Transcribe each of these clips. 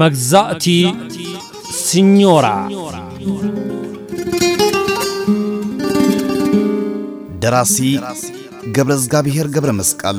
መግዛእቲ ስኞራ ደራሲ ገብረዝጋብሄር ገብረ መስቀል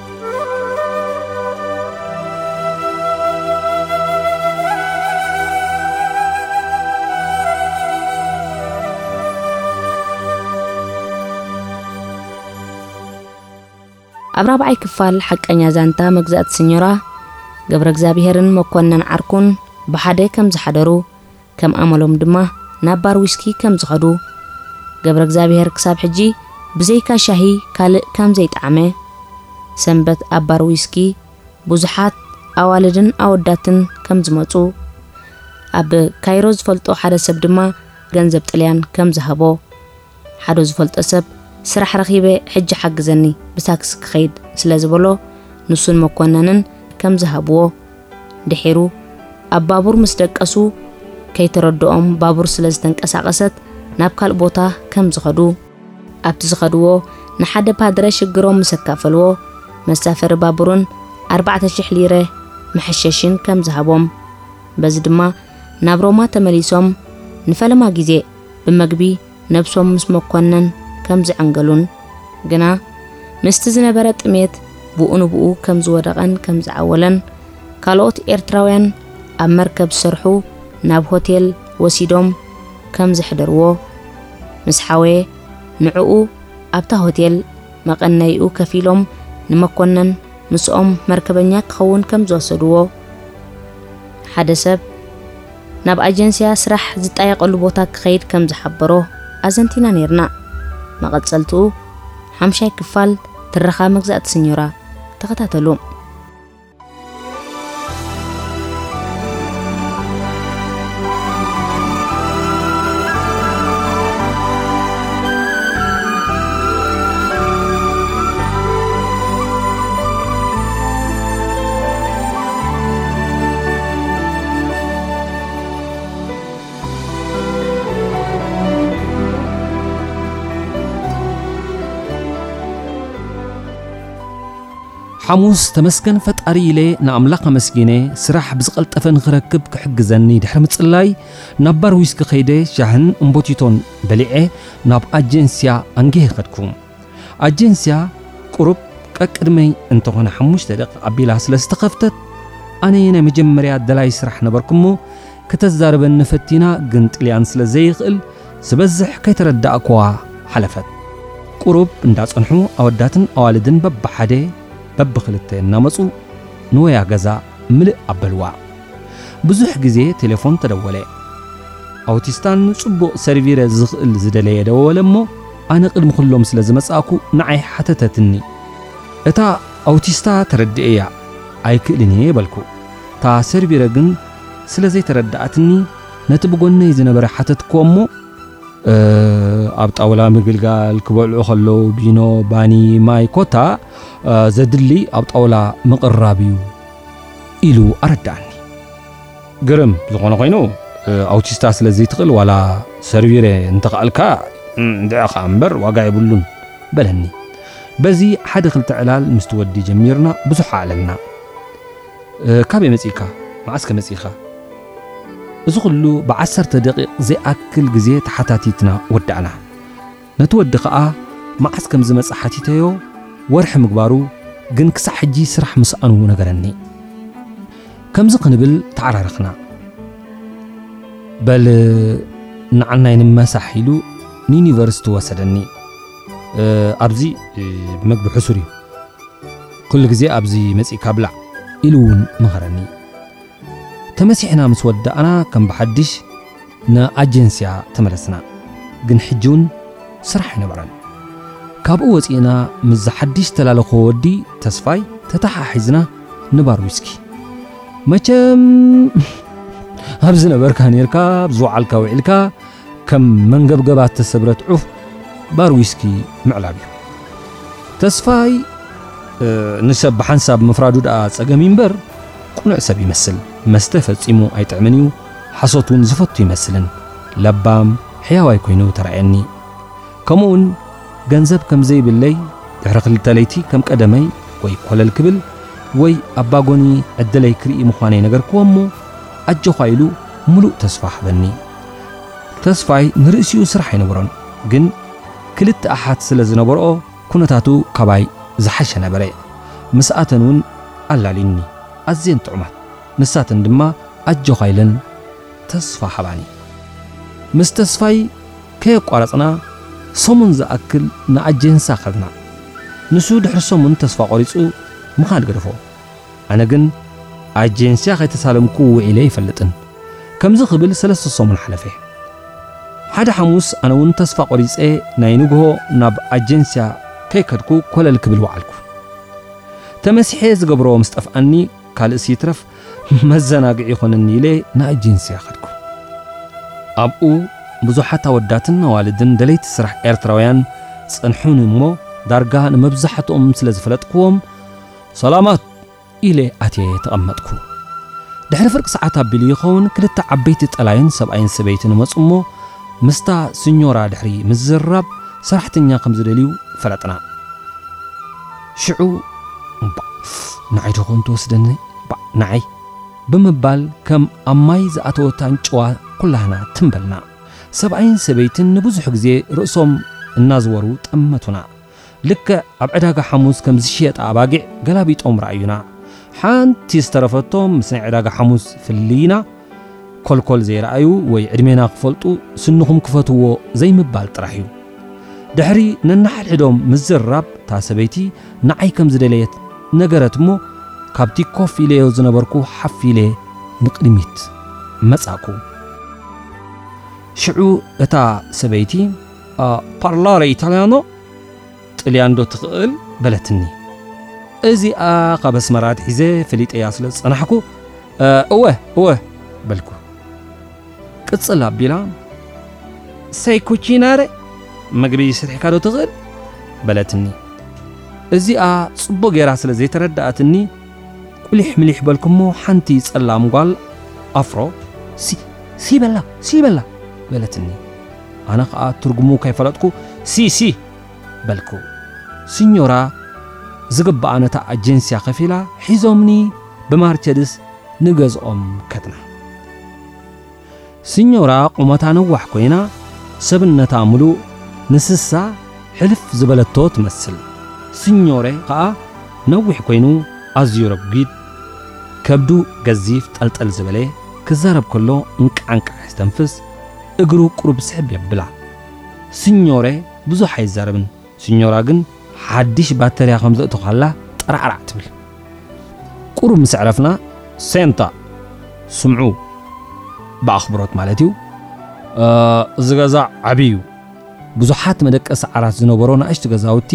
ኣብ ራብዓይ ክፋል ሓቀኛ ዛንታ መግዛእቲ ስኞራ ገብረ እግዚኣብሔርን መኮነን ዓርኩን ብሓደ ከም ዝሓደሩ ከም ኣመሎም ድማ ናብ ባር ዊስኪ ከም ዝኸዱ፣ ገብረእግዚኣብሄር ክሳብ ሕጂ ብዘይካ ሻሂ ካልእ ከም ዘይጠዓመ፣ ሰንበት ኣብ ባር ዊስኪ ብዙሓት ኣዋልድን ኣወዳትን ከም ዝመጹ፣ ኣብ ካይሮ ዝፈልጦ ሓደ ሰብ ድማ ገንዘብ ጥልያን ከም ዝሃቦ፣ ሓዶ ዝፈልጦ ሰብ ስራሕ ረኺበ ሕጂ ሓግዘኒ ብታክሲ ክኸይድ ስለ ዝበሎ ንሱን መኮነንን ከም ዝሃብዎ ድሒሩ ኣብ ባቡር ምስ ደቀሱ ከይተረድኦም ባቡር ስለ ዝተንቀሳቐሰት ናብ ካልእ ቦታ ከም ዝኸዱ ኣብቲ ዝኸድዎ ንሓደ ፓድረ ሽግሮም ምስ ኣካፈልዎ መሳፈሪ ባቡርን ኣርባዕተ ሽሕ ሊረ መሐሸሽን ከም ዝሃቦም በዚ ድማ ናብ ሮማ ተመሊሶም ንፈለማ ግዜ ብመግቢ ነብሶም ምስ መኮነን ከም ዝዕንገሉን ግና ምስቲ ዝነበረ ጥሜት ብኡ ንብኡ ከም ዝወደቐን ከም ዝዓወለን ካልኦት ኤርትራውያን ኣብ መርከብ ዝሰርሑ ናብ ሆቴል ወሲዶም ከም ዘሕደርዎ ምስ ሓወየ ንዕኡ ኣብታ ሆቴል መቐነይኡ ከፊሎም ንመኮነን ምስኦም መርከበኛ ክኸውን ከም ዝወሰድዎ ሓደ ሰብ ናብ ኣጀንስያ ስራሕ ዝጣየቐሉ ቦታ ክኸይድ ከም ዝሓበሮ ኣዘንቲና ነይርና። መቐጸልትኡ ሓምሻይ ክፋል ትረኻ መግዛእቲ ስኞራ ተኸታተሉ። ሓሙስ ተመስገን ፈጣሪ ኢለ ንኣምላኽ ኣመስጊነ ስራሕ ብዝቐልጠፈ ንኽረክብ ክሕግዘኒ ድሕሪ ምጽላይ ናብ ባር ዊስኪ ከይደ ሻህን እምቦቲቶን በሊዐ ናብ ኣጀንስያ ኣንጌሀ ከድኩ ኣጀንስያ ቁሩብ ቀቅድመይ እንተኾነ ሓሙሽተ ደቂቅ ኣቢላ ስለ ዝተኸፍተት ኣነየ ናይ መጀመርያ ደላይ ስራሕ ነበርኩ እሞ ክተዛርበኒ ፈቲና ግን ጥልያን ስለ ዘይኽእል ዝበዝሕ ከይተረዳእኩዋ ሓለፈት ቁሩብ እንዳጸንሑ ኣወዳትን ኣዋልድን በብሓደ በብኽልተ እናመጹ ንወያ ገዛ ምልእ ኣበልዋ። ብዙሕ ግዜ ቴለፎን ተደወለ። ኣውቲስታን ንጽቡቕ ሰርቪረ ዝኽእል ዝደለየ ደወለ እሞ ኣነ ቅድሚ ኩሎም ስለ ዝመጻእኩ ንዓይ ሓተተትኒ። እታ ኣውቲስታ ተረዲኤያ ኣይክእልን እየ በልኩ። እታ ሰርቪረ ግን ስለ ዘይተረድኣትኒ ነቲ ብጎነይ ዝነበረ ሓተትክዎ እሞ ኣብ ጣውላ ምግልጋል ክበልዑ ከለዉ ቢኖ ባኒ ማይ ኮታ ዘድሊ ኣብ ጣውላ ምቕራብ እዩ ኢሉ ኣረዳኣኒ። ግርም ዝኾነ ኮይኑ ኣውቲስታ ስለ ዘይትኽእል ዋላ ሰርቪረ እንተኸኣልካ ድዐ ከኣ እምበር ዋጋ የብሉን በለኒ። በዚ ሓደ ክልተ ዕላል ምስቲ ወዲ ጀሚርና ብዙሕ ኣዕለልና። ካበይ መጺእካ? መዓስከ መጺእካ? እዚ ኩሉ ብዓሰርተ ደቂቕ ዘይኣክል ግዜ ተሓታቲትና ወዳእና። ነቲ ወዲ ከኣ መዓስ ከም ዝመጸ ሓቲተዮ፣ ወርሒ ምግባሩ ግን ክሳዕ ሕጂ ስራሕ ምስኣኑ ነገረኒ። ከምዚ ክንብል ተዓራረኽና። በል ንዓናይ ንመሳሕ ኢሉ ንዩኒቨርስቲ ወሰደኒ። ኣብዚ መግቢ ሕሱር እዩ፣ ኩሉ ግዜ ኣብዚ መጺእካ ብላዕ ኢሉ'ውን መኸረኒ። ተመሲሕና ምስ ወዳእና ከም ብሓድሽ ንኣጀንስያ ተመለስና። ግን ሕጂውን ስራሕ ኣይነበረን። ካብኡ ወጺእና ምስዚ ሓድሽ ዝተላለኹዎ ወዲ ተስፋይ ተተሓሒዝና ንባር ዊስኪ። መቸም ኣብ ዝነበርካ ኔርካ ኣብ ዝወዓልካ ውዒልካ ከም መንገብገባት እተሰብረት ዑፍ ባር ዊስኪ ምዕላብ እዩ። ተስፋይ ንሰብ ብሓንሳብ ምፍራዱ ደኣ ጸገም እዩ እምበር ቁኑዕ ሰብ ይመስል። መስተ ፈጺሙ ኣይጥዕምን እዩ፣ ሓሶት እውን ዝፈቱ ይመስልን። ለባም ሕያዋይ ኮይኑ ተራእየኒ። ከምኡውን ገንዘብ ከም ዘይብለይ ድሕሪ ክልተ ለይቲ ከም ቀደመይ ወይ ኮለል ክብል ወይ ኣብ ባጎኒ ዕድለይ ክርኢ ምዃነይ ነገርክዎ እሞ ኣጆዃ ኢሉ ምሉእ ተስፋ ሃበኒ። ተስፋይ ንርእሲኡ ስራሕ ኣይነበሮን ግን ክልተ ኣሓት ስለ ዝነበርኦ ኩነታቱ ካባይ ዝሓሸ ነበረ። ምስኣተን ውን ኣላልዩኒ። ኣዝየን ጥዑማት። ንሳተን ድማ ኣጆኻ ኢለን ተስፋ ሃባኒ። ምስ ተስፋይ ከየቋረጽና ሰሙን ዝኣክል ንኣጀንሳ ከድና። ንሱ ድሕሪ ሰሙን ተስፋ ቆሪጹ ምኻድ ገደፎ። ኣነ ግን ኣጀንስያ ከይተሳለምኩ ውዒለ ኣይፈልጥን። ከምዚ ክብል ሰለስተ ሰሙን ሓለፈ። ሓደ ሓሙስ ኣነ እውን ተስፋ ቆሪፀ ናይ ንግሆ ናብ ኣጀንስያ ከይከድኩ ኮለል ክብል ወዓልኩ። ተመሲሐ ዝገብሮ ምስ ጠፍኣኒ ካልእስ ይትረፍ መዘናግዒ ይኾነኒ ኢለ ንኣጀንስያ ከድኩ። ኣብኡ ብዙሓት ኣወዳትን ኣዋልድን ደለይቲ ስራሕ ኤርትራውያን ጸንሑኒ እሞ ዳርጋ ንመብዛሕትኦም ስለ ዝፈለጥክዎም ሰላማት! ኢለ ኣትየ ተቐመጥኩ። ድሕሪ ፍርቂ ሰዓት ኣቢሉ ይኸውን ክልተ ዓበይቲ ጠላይን ሰብኣይን ሰበይትን መጹ እሞ ምስታ ስኞራ ድሕሪ ምዝርራብ ሰራሕተኛ ከም ዝደልዩ ፈለጥና። ሽዑ ባእ ንዓይ ዶ ኮን ትወስደኒ ባእ ንዓይ ብምባል ከም ኣብ ማይ ዝኣተወት ኣንጭዋ ኩላህና ትም በልና። ሰብኣይን ሰበይትን ንብዙሕ ግዜ ርእሶም እናዝወሩ ጠመቱና። ልክዕ ኣብ ዕዳጋ ሓሙስ ከም ዝሽየጣ ኣባጊዕ ገላቢጦም ረኣዩና። ሓንቲ ዝተረፈቶም ምስ ናይ ዕዳጋ ሓሙስ ፍልልይና ኮልኮል ዘይረኣዩ ወይ ዕድሜና ክፈልጡ ስንኹም ክፈትዎ ዘይምባል ጥራሕ እዩ። ድሕሪ ነንሓድሕዶም ምዝርራብ እታ ሰበይቲ ንዓይ ከም ዝደለየት ነገረት እሞ ካብቲ ኮፍ ኢለዮ ዝነበርኩ ሓፍ ኢለ ንቕድሚት መጻእኩ። ሽዑ እታ ሰበይቲ። A parlare italiano? ጥልያን ዶ ትኽእል? በለትኒ። እዚኣ ካብ ኣስመራ ኣትሒዘ ፈሊጠያ ስለ ዝጸናሕኩ፣ እወ እወ በልኩ። ቅጽል ኣቢላ Sai cucinare? መግቢ ስርሒካ ዶ ትኽእል? በለትኒ። እዚኣ ጽቡቕ ጌራ ስለ ዘይተረድኣትኒ ቁሊሕ ምሊሕ በልኩሞ ሓንቲ ጸላም ጓል ኣፍሮ ሲ በላ ሲ በላ በለትኒ። ኣነ ኸኣ ትርጉሙ ከይፈለጥኩ ሲ ሲ በልኩ። ሲኞራ ዝግብኣ ነታ ኣጀንስያ ከፊላ ሒዞምኒ ብማርቸድስ ንገዝኦም ከድና። ሲኞራ ቁመታ ነዋሕ ኮይና ሰብነታ ምሉእ ንስሳ ሕልፍ ዝበለቶ ትመስል። ሲኞረ ኸኣ ነዊሕ ኮይኑ ኣዝዩ ረጒድ፣ ከብዱ ገዚፍ ጠልጠል ዝበለ፣ ክዛረብ ከሎ እንቃዕ እንቃዕ ዝተንፍስ፣ እግሩ ቁሩብ ስሕብ የብላ። ስኞረ ብዙሕ ኣይዛረብን፣ ስኞራ ግን ሓድሽ ባተርያ ከም ዘእተኻላ ጠራዕራዕ ትብል። ቁሩብ ምስ ኣዕረፍና፣ ሴንታ! ስምዑ! ብኣኽብሮት ማለት'ዩ። እዚ ገዛ ዓቢ'ዩ። ብዙሓት መደቀሲ ዓራት ዝነበሮ ናእሽቱ ገዛውቲ፣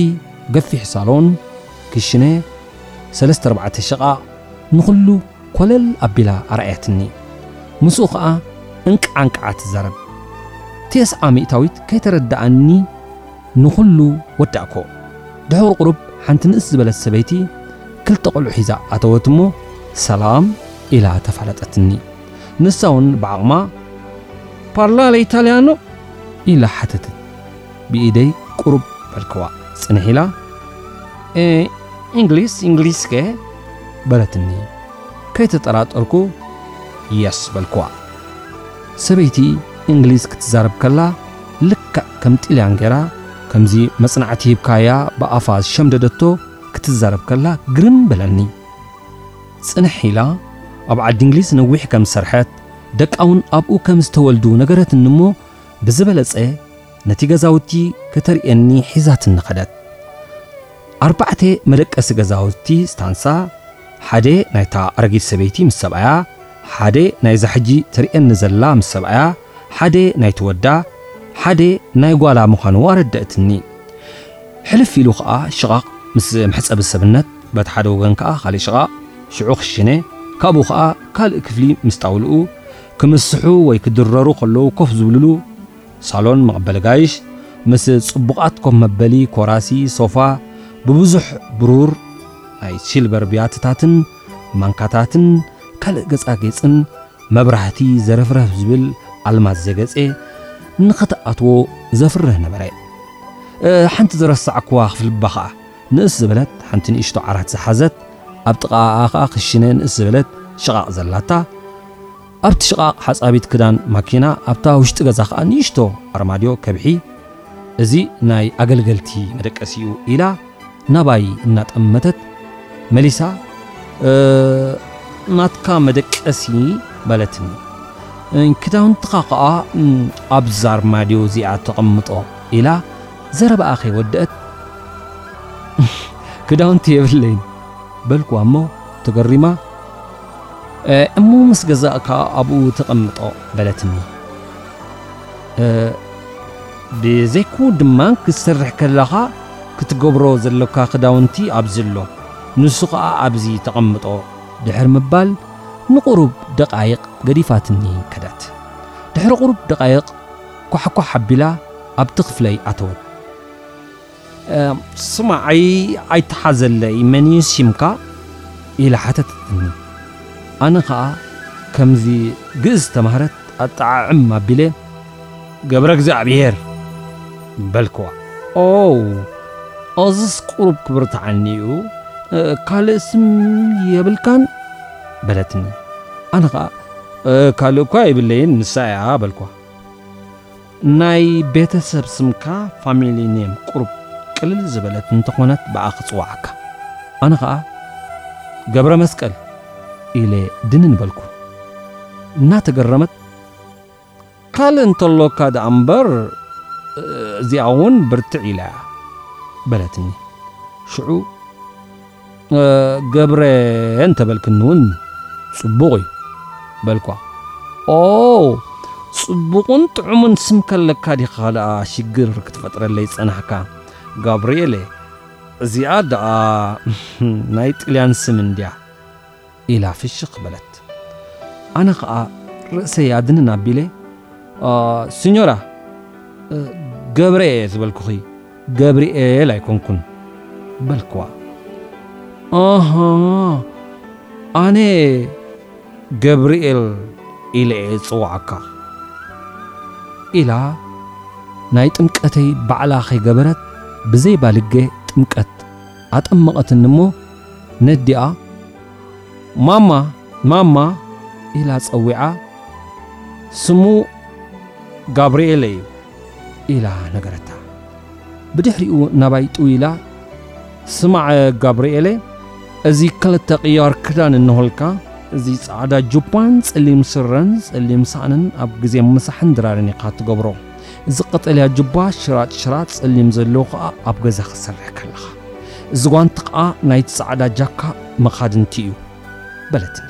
ገፊሕ ሳሎን፣ ክሽነ፣ ሰለስተ ኣርባዕተ ሽቓቕ፣ ንኹሉ፣ ኮለል ኣቢላ ኣርኣየትኒ። ምስኡ ከኣ እንቅዓ እንቅዓ ትዛረብ። ቴስዓ ሚእታዊት ከይተረደኣኒ ንኹሉ ወዳእክዎ። ድሑር ቁሩብ ሓንቲ ንእስ ዝበለት ሰበይቲ ክልተ ቆልዑ ሒዛ ኣተወት እሞ ሰላም ኢላ ተፋለጠትኒ። ንሳውን ብዓቕማ። ፓርላለ ኢታልያኖ? ኢላ ሓተተት። ብኢደይ ቁሩብ በልክዋ። ጽንሕ ኢላ ኤህ እንግሊዝ እንግሊዝከ? በለትኒ። ከይተጠራጠርኩ የስ በልክዋ። ሰበይቲ እንግሊዝ ክትዛረብ ከላ ልክዕ ከም ጥልያን ጌራ ከምዚ መጽናዕቲ ሂብካያ ብኣፋ ዝሸምደደቶ ክትዛረብ ከላ ግርም በለኒ። ጽንሕ ኢላ ኣብ ዓዲ እንግሊዝ ነዊሕ ከም ዝሰርሐት ደቃ'ውን ኣብኡ ከም ዝተወልዱ ነገረትኒ እሞ ብዝበለጸ ነቲ ገዛውቲ ከተርእየኒ ሒዛትኒ ከደት። ኣርባዕተ መደቀሲ ገዛውቲ ስታንሳ፣ ሓደ ናይታ ኣረጊት ሰበይቲ ምስ ሰብኣያ፣ ሓደ ናይዛ ሕጂ ተርእየኒ ዘላ ምስ ሰብኣያ፣ ሓደ ናይቲ ወዳ፣ ሓደ ናይ ጓላ ምዃኑ ኣረደእትኒ። ሕልፍ ኢሉ ከኣ ሽቓቕ ምስ መሕጸቢ ሰብነት፣ በቲ ሓደ ወገን ከኣ ካልእ ሽቓቕ፣ ሽዑ ክሽነ፣ ካብኡ ከኣ ካልእ ክፍሊ ምስ ጣውልኡ፣ ክምስሑ ወይ ክድረሩ ከለዉ ኮፍ ዝብልሉ ሳሎን መቐበሊ ጋይሽ ምስ ጽቡቓት ኮፍ መበሊ፣ ኮራሲ፣ ሶፋ፣ ብብዙሕ ብሩር ናይ ሲልቨር ብያትታትን ማንካታትን ካልእ ገጻጌጽን መብራህቲ ዘረፍረፍ ዝብል ኣልማዝ ዘገጼ ንኽትኣትዎ ዘፍርህ ነበረ። ሓንቲ ዝረሳዕክዋ ክፍሊ'ባ ኸኣ ንእስ ዝበለት ሓንቲ ንእሽቶ ዓራት ዝሓዘት ኣብ ጥቓኣ ኸኣ ክሽነ ንእስ ዝበለት ሽቓቕ ዘላታ፣ ኣብቲ ሽቓቕ ሓጻቢት ክዳን ማኪና ኣብታ ውሽጢ ገዛ ከኣ ንእሽቶ ኣርማድዮ ከብሒ እዚ ናይ ኣገልገልቲ መደቀሲ'ዩ ኢላ ናባይ እናጠመተት መሊሳ ናትካ መደቀሲ በለትኒ። ክዳውንትኻ ከኣ ኣብዛ ኣርማድዮ እዚኣ ተቐምጦ ኢላ ዘረባኣ ከይወደኣት ክዳውንቲ የብለይን በልክዋ እሞ ተገሪማ እሞ ምስ ገዛእካ ኣብኡ ተቐምጦ በለትኒ። ብዘይክኡ ድማ ክትሰርሕ ከለኻ ክትገብሮ ዘሎካ ክዳውንቲ ኣብዚ ኣሎ፣ ንሱ ኸኣ ኣብዚ ተቐምጦ ድሕሪ ምባል ንቑሩብ ደቓይቕ ገዲፋትኒ ከደት። ድሕሪ ቑሩብ ደቓይቕ ኳሕኳሕ ኣቢላ ኣብቲ ክፍለይ ኣተወት። ስማዒ ኣይትሓዘለይ መንዩ ሲምካ ኢላ ሓተተትኒ ኣነ ከኣ ከምዚ ግእዝ ዝተማህረት ኣጠዓዕም ኣቢለ ገብረእግዚኣብሄር በልክዋ ኦው ኣዝስ ቁሩብ ክብርትዓኒዩ ካልእ ስም የብልካን በለትኒ ኣነ ከኣ ካልእኳ የብለይን ንሳያ በልክዋ። ናይ ቤተሰብ ስምካ ፋሚሊ ኔም ቁሩብ ቅልል ዝበለት እንተኾነት ብኣ ክጽውዓካ። ኣነ ኸኣ ገብረመስቀል ኢለ ድንን በልኩ። እናተገረመት ካልእ እንተሎካ ድኣ እምበር እዚኣ ውን ብርትዕ ኢላ'ያ በለትኒ። ሽዑ ገብረ እንተ በልክኒ እውን ጽቡቕ እዩ በልኳ። ኦው ጽቡቕን ጥዑምን ስም ከለካ ዲኻ ደኣ ሽግር ክትፈጥረለይ ጸናሕካ ጋብርኤለ እዚኣ ደኣ ናይ ጥልያን ስም እንድያ። ኢላ ፍሽኽ በለት። ኣነ ኸኣ ርእሰይ ኣድንን ኣቢለ፣ ሲኞራ፣ ገብሬ እየ ዝበልኩኺ፣ ገብሪኤል ኣይኮንኩን። በልክዋ። ኣሃ፣ ኣነ ገብሪኤል ኢለ እየ ዝጽውዓካ። ኢላ ናይ ጥምቀተይ ባዕላ ከይገበረት ብዘይ ባልገ ጥምቀት። ኣጠመቐትኒ እሞ ነዲኣ ማማ ማማ ኢላ ጸዊዓ ስሙ ጋብርኤለ እዩ ኢላ ነገረታ። ብድሕሪኡ ናባይ ጥው ኢላ ስማዕ ጋብርኤለ እዚ ክልተ ቅያር ክዳን እንሆልካ እዚ ጻዕዳ ጁባን ጸሊም ስረን ጸሊም ሳእንን ኣብ ግዜ ምሳሕን ድራርን ኢኻ ትገብሮ እዚ ቀጠልያ ጁባ ሽራጥ ሽራጥ ጸሊም ዘለዎ ኸኣ ኣብ ገዛ ክትሰርሕ ከለኻ፣ እዚ ጓንቲ ኸኣ ናይቲ ጻዕዳ ጃካ መኻድንቲ እዩ በለትኒ።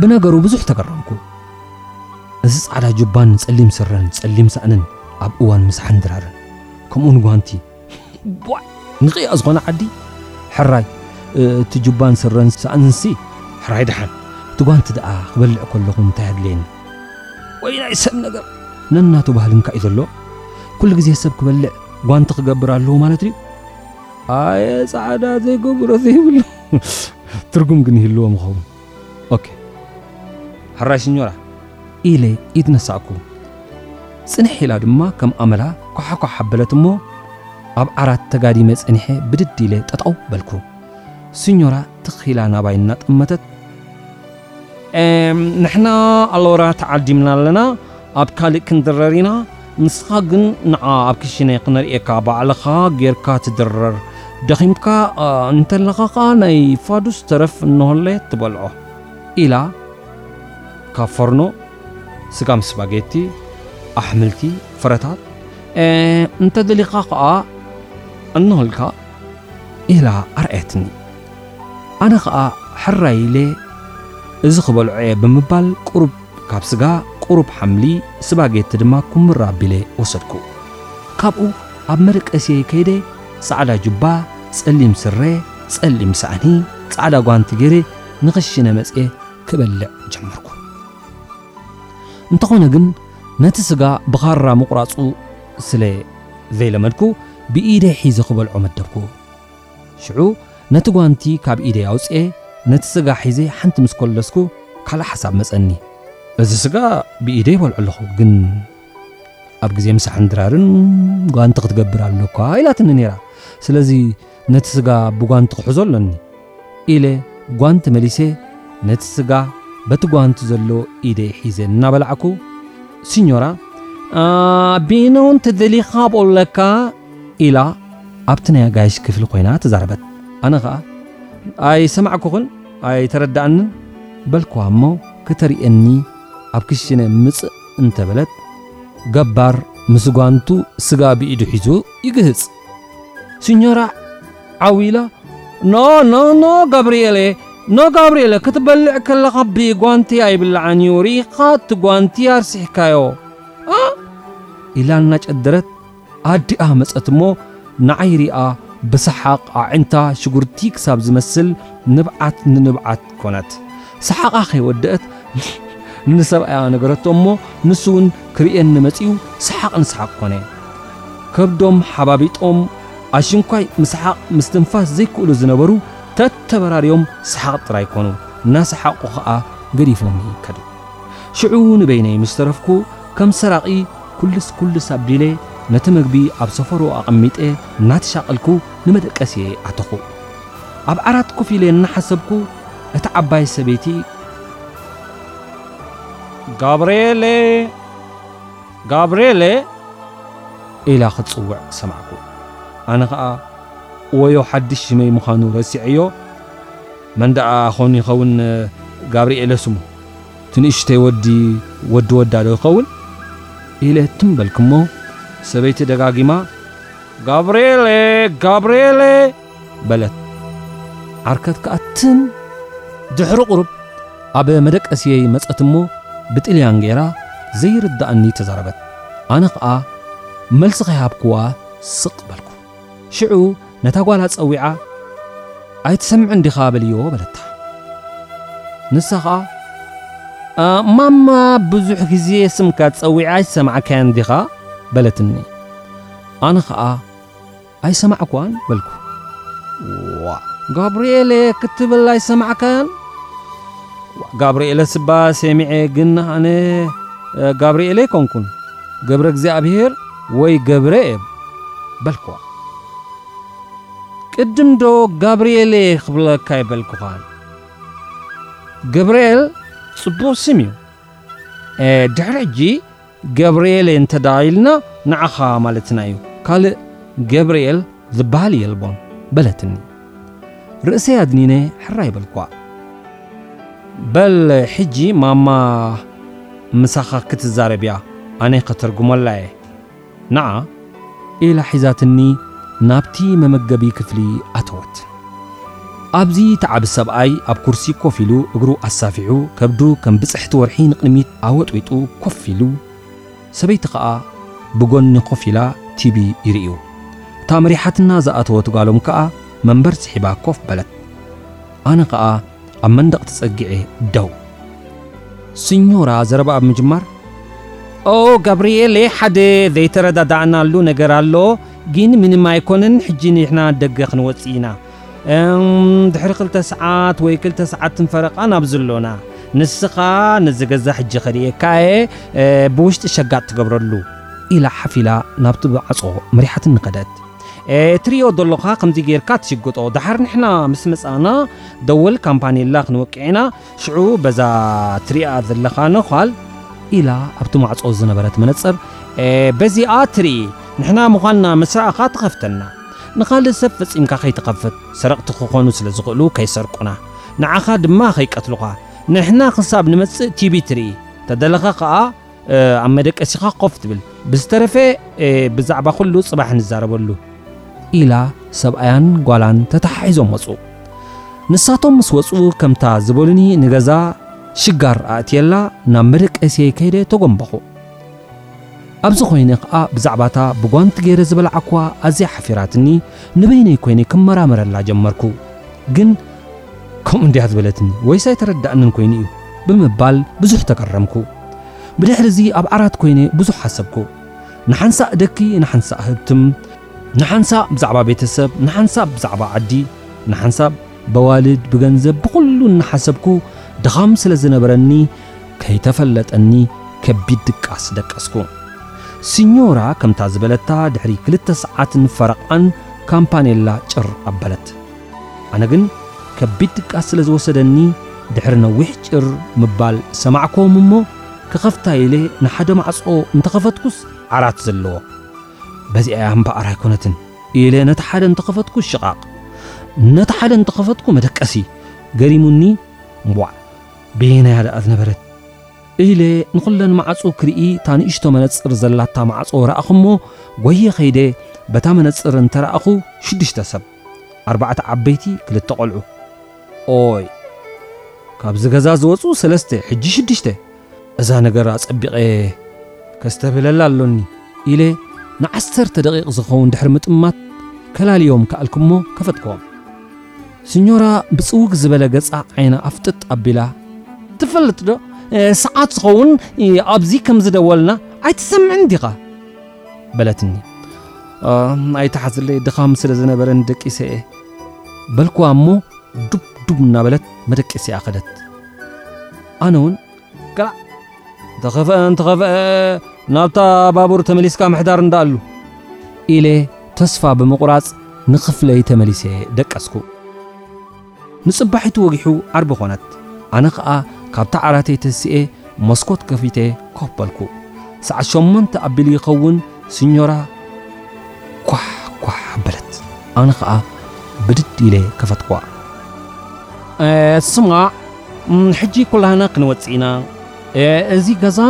ብነገሩ ብዙሕ ተገረምኩ። እዚ ጻዕዳ ጁባን ጸሊም ስረን ጸሊም ሳእንን ኣብ እዋን ምሳሕን ድራርን ከምኡውን ጓንቲ፣ ቧእ ንቕያ ዝኾነ ዓዲ ሕራይ እቲ ጁባን ስረን ሳእንሲ ሕራይ ደሓን እቲ ጓንቲ ደኣ ክበልዕ ከለኹ እንታይ ኣድለየኒ ወይ ናይ ሰብ ነገር ነናቱ ባህሊ እንካ እዩ ዘሎ ኩሉ ግዜ ሰብ ክበልዕ ጓንቲ ክገብር ኣለዎ ማለት ድዩ ኣየ ጻዕዳ ዘይገብሮ ዘይብሉ ትርጉም ግን ይህልዎም ይኸውን ኦኬ ሕራይ ስኞራ ኢለ ኢድ ነሳእኩ። ጽንሕ ኢላ ድማ ከም ኣመላ ኳሓኳሕ ኣበለት እሞ ኣብ ዓራት ተጋዲመ ጸኒሐ ብድድ ኢለ ጠጠው በልኩ። ስኞራ ትኽ ኢላ ናባይ እናጠመተት ንሕና ኣሎራ ተዓዲምና ኣለና ኣብ ካልእ ክንድረር ኢና ንስኻ ግን ንዓ ኣብ ክሽነ ክነርእየካ ባዕልኻ ጌርካ ትድርር ደኺምካ እንተለኻ ከኣ ናይ ፋዱስ ተረፍ እንሆለ ትበልዖ ኢላ ካብ ፎርኖ ስጋ ምስ ስፓጌቲ ኣሕምልቲ ፍረታት እንተደሊኻ ከኣ እንሆልካ ኢላ ኣርኣየትኒ ኣነ ከኣ ሕራይ ኢለ እዚ ክበልዖ እየ ብምባል ቁሩብ ካብ ስጋ ቁሩብ ሓምሊ፣ ስባጌቲ ድማ ኩምራ ኣቢለ ወሰድኩ። ካብኡ ኣብ መደቀሲየይ ከይደ ጻዕዳ ጁባ፣ ጸሊም ስረ፣ ጸሊም ሳእኒ፣ ጻዕዳ ጓንቲ ጌረ ንኽሽነ መጺኤ ክበልዕ ጀመርኩ። እንተኾነ ግን ነቲ ስጋ ብኻራ ምቑራጹ ስለ ዘይለመድኩ ብኢደይ ሒዘ ክበልዖ መደብኩ። ሽዑ ነቲ ጓንቲ ካብ ኢደይ ኣውጺኤ ነቲ ስጋ ሒዘ ሓንቲ ምስ ኮለስኩ ካልእ ሓሳብ መጸኒ። እዚ ስጋ ብኢደይ ይበልዖ ኣለኹ ግን ኣብ ግዜ ምሳሕን ድራርን ጓንቲ ክትገብር ኣሎኳ ኢላትኒ ነይራ። ስለዚ ነቲ ስጋ ብጓንቲ ክሕዞ ኣሎኒ ኢለ ጓንቲ መሊሰ ነቲ ስጋ በቲ ጓንቲ ዘሎ ኢደይ ሒዘ እናበላዕኩ ሲኞራ ኣቢኖ እንተደሊኻ ኣብኦ ኣለካ ኢላ ኣብቲ ናይ ኣጋይሽ ክፍሊ ኮይና ተዛረበት። ኣነ ኸኣ ኣይሰማዕኩኽን፣ ኣይተረዳኣንን፣ በልኩዋ እሞ ክተርእየኒ ኣብ ክሽነ ምጽእ እንተ በለት፣ ገባር ምስ ጓንቱ ስጋ ብኢዱ ሒዙ ይግህጽ። ሲኞራ ዓው ኢላ ኖ ኖ ኖ ጋብርኤሌ ኖ ጋብርኤለ ክትበልዕ ከለኻ ብጓንቲ ኣይብላዕን እዩ ርኢኻ እቲ ጓንቲ ኣርሲሕካዮ እ ኢላ እናጨደረት ኣዲኣ መጸት እሞ ንዓይ ሪኣ ብሰሓቕ ኣዒንታ ሽጉርቲ ክሳብ ዝመስል ንብዓት ንንብዓት ኮነት። ሰሓቓ ከይወደእት ንሰብኣያ ነገረቶ እሞ ንሱውን ክርእየኒ መጺኡ ሰሓቕ ንሰሓቕ ኮነ። ከብዶም ሓባቢጦም ኣሽንኳይ ምሰሓቕ ምስትንፋስ ዘይክእሉ ዝነበሩ ተተበራርዮም ሰሓቕ ጥራይ ኮኑ። እናሰሓቑ ከኣ ገዲፎምኒ ከዱ። ሽዑ ንበይነይ ምስ ተረፍኩ ከም ሰራቒ ኩልስ ኩልስ ኣቢለ ነቲ መግቢ ኣብ ሰፈሩ ኣቐሚጠ እናተሻቐልኩ ንመደቀሲየይ ኣተኹ። ኣብ ዓራት ኮፍ ኢለ እናሓሰብኩ እታ ዓባይ ሰበይቲ። ጋብርኤሌ! ጋብርኤሌ! ኢላ ክትጽውዕ ሰማዕኩ። ኣነ ከኣ ወዮ ሓድሽ ሽመይ ምዃኑ ረሲዐዮ። መን ደኣ ኮን ይኸውን ጋብሪኤለ ስሙ? እቲ ንእሽተይ ወዲ ወዲ ወዳ ዶ ይኸውን? ኢለ ትም በልኩ'ሞ ሰበይቲ ደጋጊማ ጋብሪኤለ! ጋብሪኤለ! በለት። ዓርከት ከኣ ትም! ድሕሪ ቁሩብ ኣብ መደቀሲየይ መጸት'ሞ ብጥልያን ጌራ ዘይርደኣኒ ተዛረበት። ኣነ ከኣ መልሲ ከይሃብኩዋ ስቕ በልኩ። ሽዑ ነታ ጓል ኣጸዊዓ ኣይትሰምዕን ዲኻ በልዮ በለታ። ንሳ ኸኣ ማማ ብዙሕ ግዜ ስምካ ጸዊዐ ኣይሰማዕካያን ዲኻ በለትኒ። ኣነ ኸኣ ኣይሰማዕኳን በልኩ። ዋእ ጋብርኤለ ክትብል ኣይሰማዕካያን? ጋብርኤለስ እባ ሰሚዐ ግን ኣነ ጋብርኤለ ኣይኮንኩን ገብረ እግዚኣብሔር ወይ ገብረኤብ በልክዋ። ቅድምዶ ጋብርኤል'የ ክብለካ ኣይበልኩኻን? ገብርኤል ጽቡቕ ስም'ዩ። ድሕሪ ሕጂ ገብርኤል እንተ ኢልና ንዓኻ ማለትና'ዩ፣ ካልእ ገብርኤል ዝበሃል የልቦን በለትኒ። ርእሰይ ኣድኒነ ሕራይ በልኳ። በል ሕጂ ማማ ምሳኻ ክትዛረብ እያ፣ ኣነ ከተርጉመላ እየ። ንዓ! ኢላ ሒዛትኒ ናብቲ መመገቢ ክፍሊ ኣተወት። ኣብዚ እቲ ዓቢ ሰብኣይ ኣብ ኩርሲ ኮፍ ኢሉ እግሩ ኣሳፊሑ ከብዱ ከም ብጽሕቲ ወርሒ ንቕድሚት ኣወጥዊጡ ኮፍ ኢሉ፣ ሰበይቲ ከኣ ብጎኒ ኮፍ ኢላ ቲቢ ይርእዩ። እታ መሪሓትና ዝኣተወት ጓሎም ከኣ መንበር ስሒባ ኮፍ በለት። ኣነ ከኣ ኣብ መንደቕ ተጸጊዐ ደው። ስኞራ ዘረባ ኣብ ምጅማር። ኦ ጋብሪኤሌ ሓደ ዘይተረዳዳእናሉ ነገር ኣሎ ግን ምንም ኣይኮነን ሕጂ ንሕና ደገ ክንወጽእ ኢና። እም ድሕሪ ክልተ ሰዓት ወይ ክልተ ሰዓትን ፈረቓን ኣብዚ ኣሎና። ንስኻ ነዚ ገዛ ሕጂ ከርእየካ እየ፣ ብውሽጢ ሸጋጥ ትገብረሉ። ኢላ ሓፍ ኢላ ናብቲ ብዓጾ መሪሓትኒ ከደት። እትርእዮ ዘሎኻ ከምዚ ጌርካ ትሽግጦ፣ ደሓር ንሕና ምስ መጻእና ደወል ካምፓኔላ ክንወቅዕ ኢና፣ ሽዑ በዛ ትርእያ ዘለኻ ነዃል፣ ኢላ ኣብቲ ማዕጾ ዝነበረት መነጽር በዚኣ ትርኢ፣ ንሕና ምዃንና ምስ ረኣኻ ትኸፍተልና። ንኻልእ ሰብ ፈጺምካ ከይትኸፍት ሰረቕቲ ክኾኑ ስለ ዝኽእሉ ከይሰርቁና ንዓኻ ድማ ከይቀትሉኻ ንሕና ክሳብ ንመጽእ ቲቢ ትርኢ ተደለኻ ከኣ ኣብ መደቀሲኻ ኮፍ ትብል ብዝተረፈ ብዛዕባ ኩሉ ጽባሕ ንዛረበሉ ኢላ ሰብኣያን ጓላን ተተሓሒዞም ወጹ ንሳቶም ምስ ወጹ ከምታ ዝበሉኒ ንገዛ ሽጋር ኣእትየላ ናብ መደቀሲየይ ከይደ ተጎምበኹ ኣብዚ ኮይነ ከኣ ብዛዕባታ ብጓንቲ ገይረ ዝበላዕኩዋ ኣዝያ ሓፊራትኒ ንበይነይ ኮይነ ክመራመረላ ጀመርኩ። ግን ከምኡ እንድያ ዝበለትኒ ወይስ ኣይተረዳእንን ኮይኑ እዩ ብምባል ብዙሕ ተገረምኩ። ብድሕሪዚ ኣብ ዓራት ኮይነ ብዙሕ ሓሰብኩ። ንሓንሳእ ደኪ ንሓንሳእ ህብትም፣ ንሓንሳእ ብዛዕባ ቤተሰብ፣ ንሓንሳብ ብዛዕባ ዓዲ፣ ንሓንሳብ በዋልድ ብገንዘብ ብኹሉ እናሓሰብኩ ድኻም ስለዝነበረኒ፣ ከይተፈለጠኒ ከቢድ ድቃስ ደቀስኩ። ሲኞራ ከምታ ዝበለታ ድሕሪ ክልተ ሰዓትን ፈረቓን ካምፓኔላ ጭር ኣበለት። ኣነ ግን ከቢድ ድቃስ ስለ ዝወሰደኒ ድሕሪ ነዊሕ ጭር ምባል ሰማዕክዎም እሞ ክኸፍታ ኢለ ንሓደ ማዕጾ እንተኸፈትኩስ ዓራት ዘለዎ። በዚኣ'ያ እምበኣር ኣይኮነትን ኢለ ነቲ ሓደ እንተኸፈትኩ ሽቓቕ ነቲ ሓደ እንተኸፈትኩ መደቀሲ ገሪሙኒ ዋእ በየናያ ደኣ ዝነበረት? ኢለ ንኹለን ማዕጹ ክርኢ እታ ንእሽቶ መነጽር ዘላታ ማዕጾ ረኣኹ'ሞ ጎየ ከይደ በታ መነጽር እንተረኣኹ ሽዱሽተ ሰብ፣ ኣርባዕተ ዓበይቲ ክልተ ቆልዑ። ኦይ! ካብዚ ገዛ ዝወጹ ሰለስተ ሕጂ ሽዱሽተ! እዛ ነገር ኣጸቢቐ ከስተብህለላ ኣሎኒ ኢለ ንዓሰርተ ደቒቕ ዝኸውን ድሕሪ ምጥማት ከላልዮም ከኣልኩ'ሞ ከፈትክዎም። ስኞራ ብጽውግ ዝበለ ገጻ ዓይና ኣፍጥጥ ኣቢላ ትፈልጥ ዶ ሰዓት ዝኸውን ኣብዚ ከም ዝደወልና ኣይትሰምዕን ዲኻ በለትኒ ኣይተሓዝለይ ድኻም ስለ ዝነበረን ደቂሰ እየ በልኩዋ እሞ ዱብ ዱብ እናበለት መደቂሲኣ ኸደት ኣነ እውን ክላእ እንተኸፍኣ እንተኸፍኣ ናብታ ባቡር ተመሊስካ ምሕዳር እንዳኣሉ። ኢለ ተስፋ ብምቑራጽ ንክፍለይ ተመሊሰ ደቀስኩ። ንጽባሒቱ ወጊሑ ዓርቢ ኮነት። ኣነ ከኣ ካብታ ዓራተይ ተሲኤ መስኮት ከፊተ ኮፍ በልኩ። ሰዓት ሸሞንተ ኣቢሉ ይኸውን ስኞራ ኳሕ ኳሕ ኣበለት። ኣነ ከኣ ብድድ ኢለ ከፈትኩዋ። ስማዕ ሕጂ ኩላህና ክንወጽእ ኢና እዚ ገዛ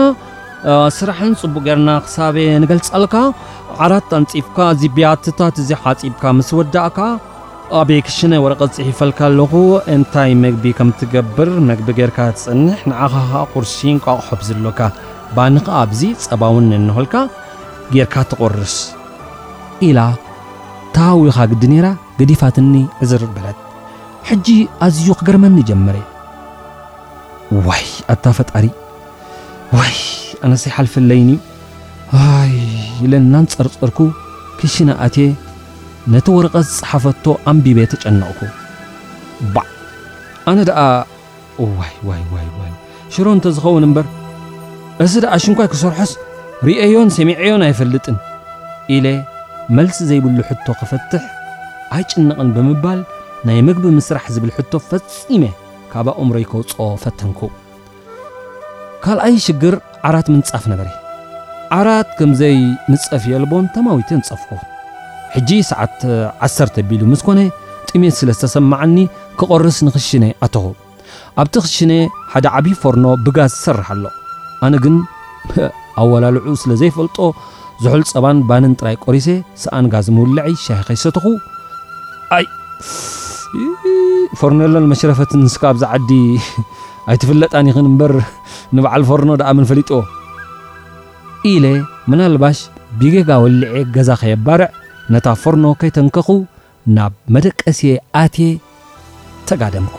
ስራሕን ጽቡቅ ገርና ክሳብ ንገልጸልካ ዓራት ኣንጺፍካ እዚ ብያትታት እዚ ሓጺብካ ምስ ወዳእካ ኣብ ክሽነ ወረቀት ጽሒፈልካ ኣለኹ እንታይ መግቢ ከም ትገብር መግቢ ገርካ ትጽንሕ ንዓኻ ኸኣ ቁርሲ እንቋቑሖ ብዝሎካ ባኒ ኸኣ ኣብዚ ጸባውን እንሆልካ ጌርካ ትቆርስ ኢላ ተሃዊኻ ግዲ ነይራ ገዲፋትኒ ዕዝር በለት ሕጂ ኣዝዩ ክገርመኒ ጀመረ። ዋይ ኣታ ፈጣሪ ዋይ ኣነስ ኣይሓልፈለይን እዩ ዋይ ኢለ እናንጸርጸርኩ ክሽነ ኣትየ ነቲ ወረቐት ዝጸሓፈቶ ኣንቢበ ተጨነቕኩ። ባዕ ኣነ ደኣ እዋይ ዋይ ዋይ ዋይ ሽሮ እንተዝኸውን እምበር እዚ ደኣ ሽንኳይ ክሰርሖስ ርእዮን ሰሚዐዮን ኣይፈልጥን ኢለ መልሲ ዘይብሉ ሕቶ ክፈትሕ ኣይጭነቕን ብምባል ናይ ምግቢ ምስራሕ ዝብል ሕቶ ፈጺመ ካብ ኣእምሮይ ከውጽኦ ፈተንኩ። ካልኣይ ሽግር ዓራት ምንጻፍ ነበረ። ዓራት ከም ዘይ ንጸፍ የልቦን ተማዊተ ንጸፍኩ። ሕጂ ሰዓት ዓሰርተ ኣቢሉ ምስ ኮነ ጥሜት ስለ ዝተሰማዓኒ ክቆርስ ንክሽነ ኣተኹ። ኣብቲ ክሽነ ሓደ ዓቢ ፎርኖ ብጋዝ ዝሰርሕ ኣሎ። ኣነ ግን ኣወላልዕኡ ስለ ዘይፈልጦ ዝሑል ጸባን ባንን ጥራይ ቆሪሰ ሰኣን ጋዝ ምውልዐይ ሻሂ ከይሰተኹ ኣይ ፎርኔሎን መሽረፈትን እስካ ኣብዛ ዓዲ ኣይትፍለጣን ኢኽን እምበር ንበዓል ፎርኖ ደኣ መን ፈሊጥዎ? ኢለ ምናልባሽ ብጌጋ ወሊዔ ገዛ ከየባርዕ ነታ ፎርኖ ከይተንከኹ ናብ መደቀሲየይ ኣትየ ተጋደምኩ።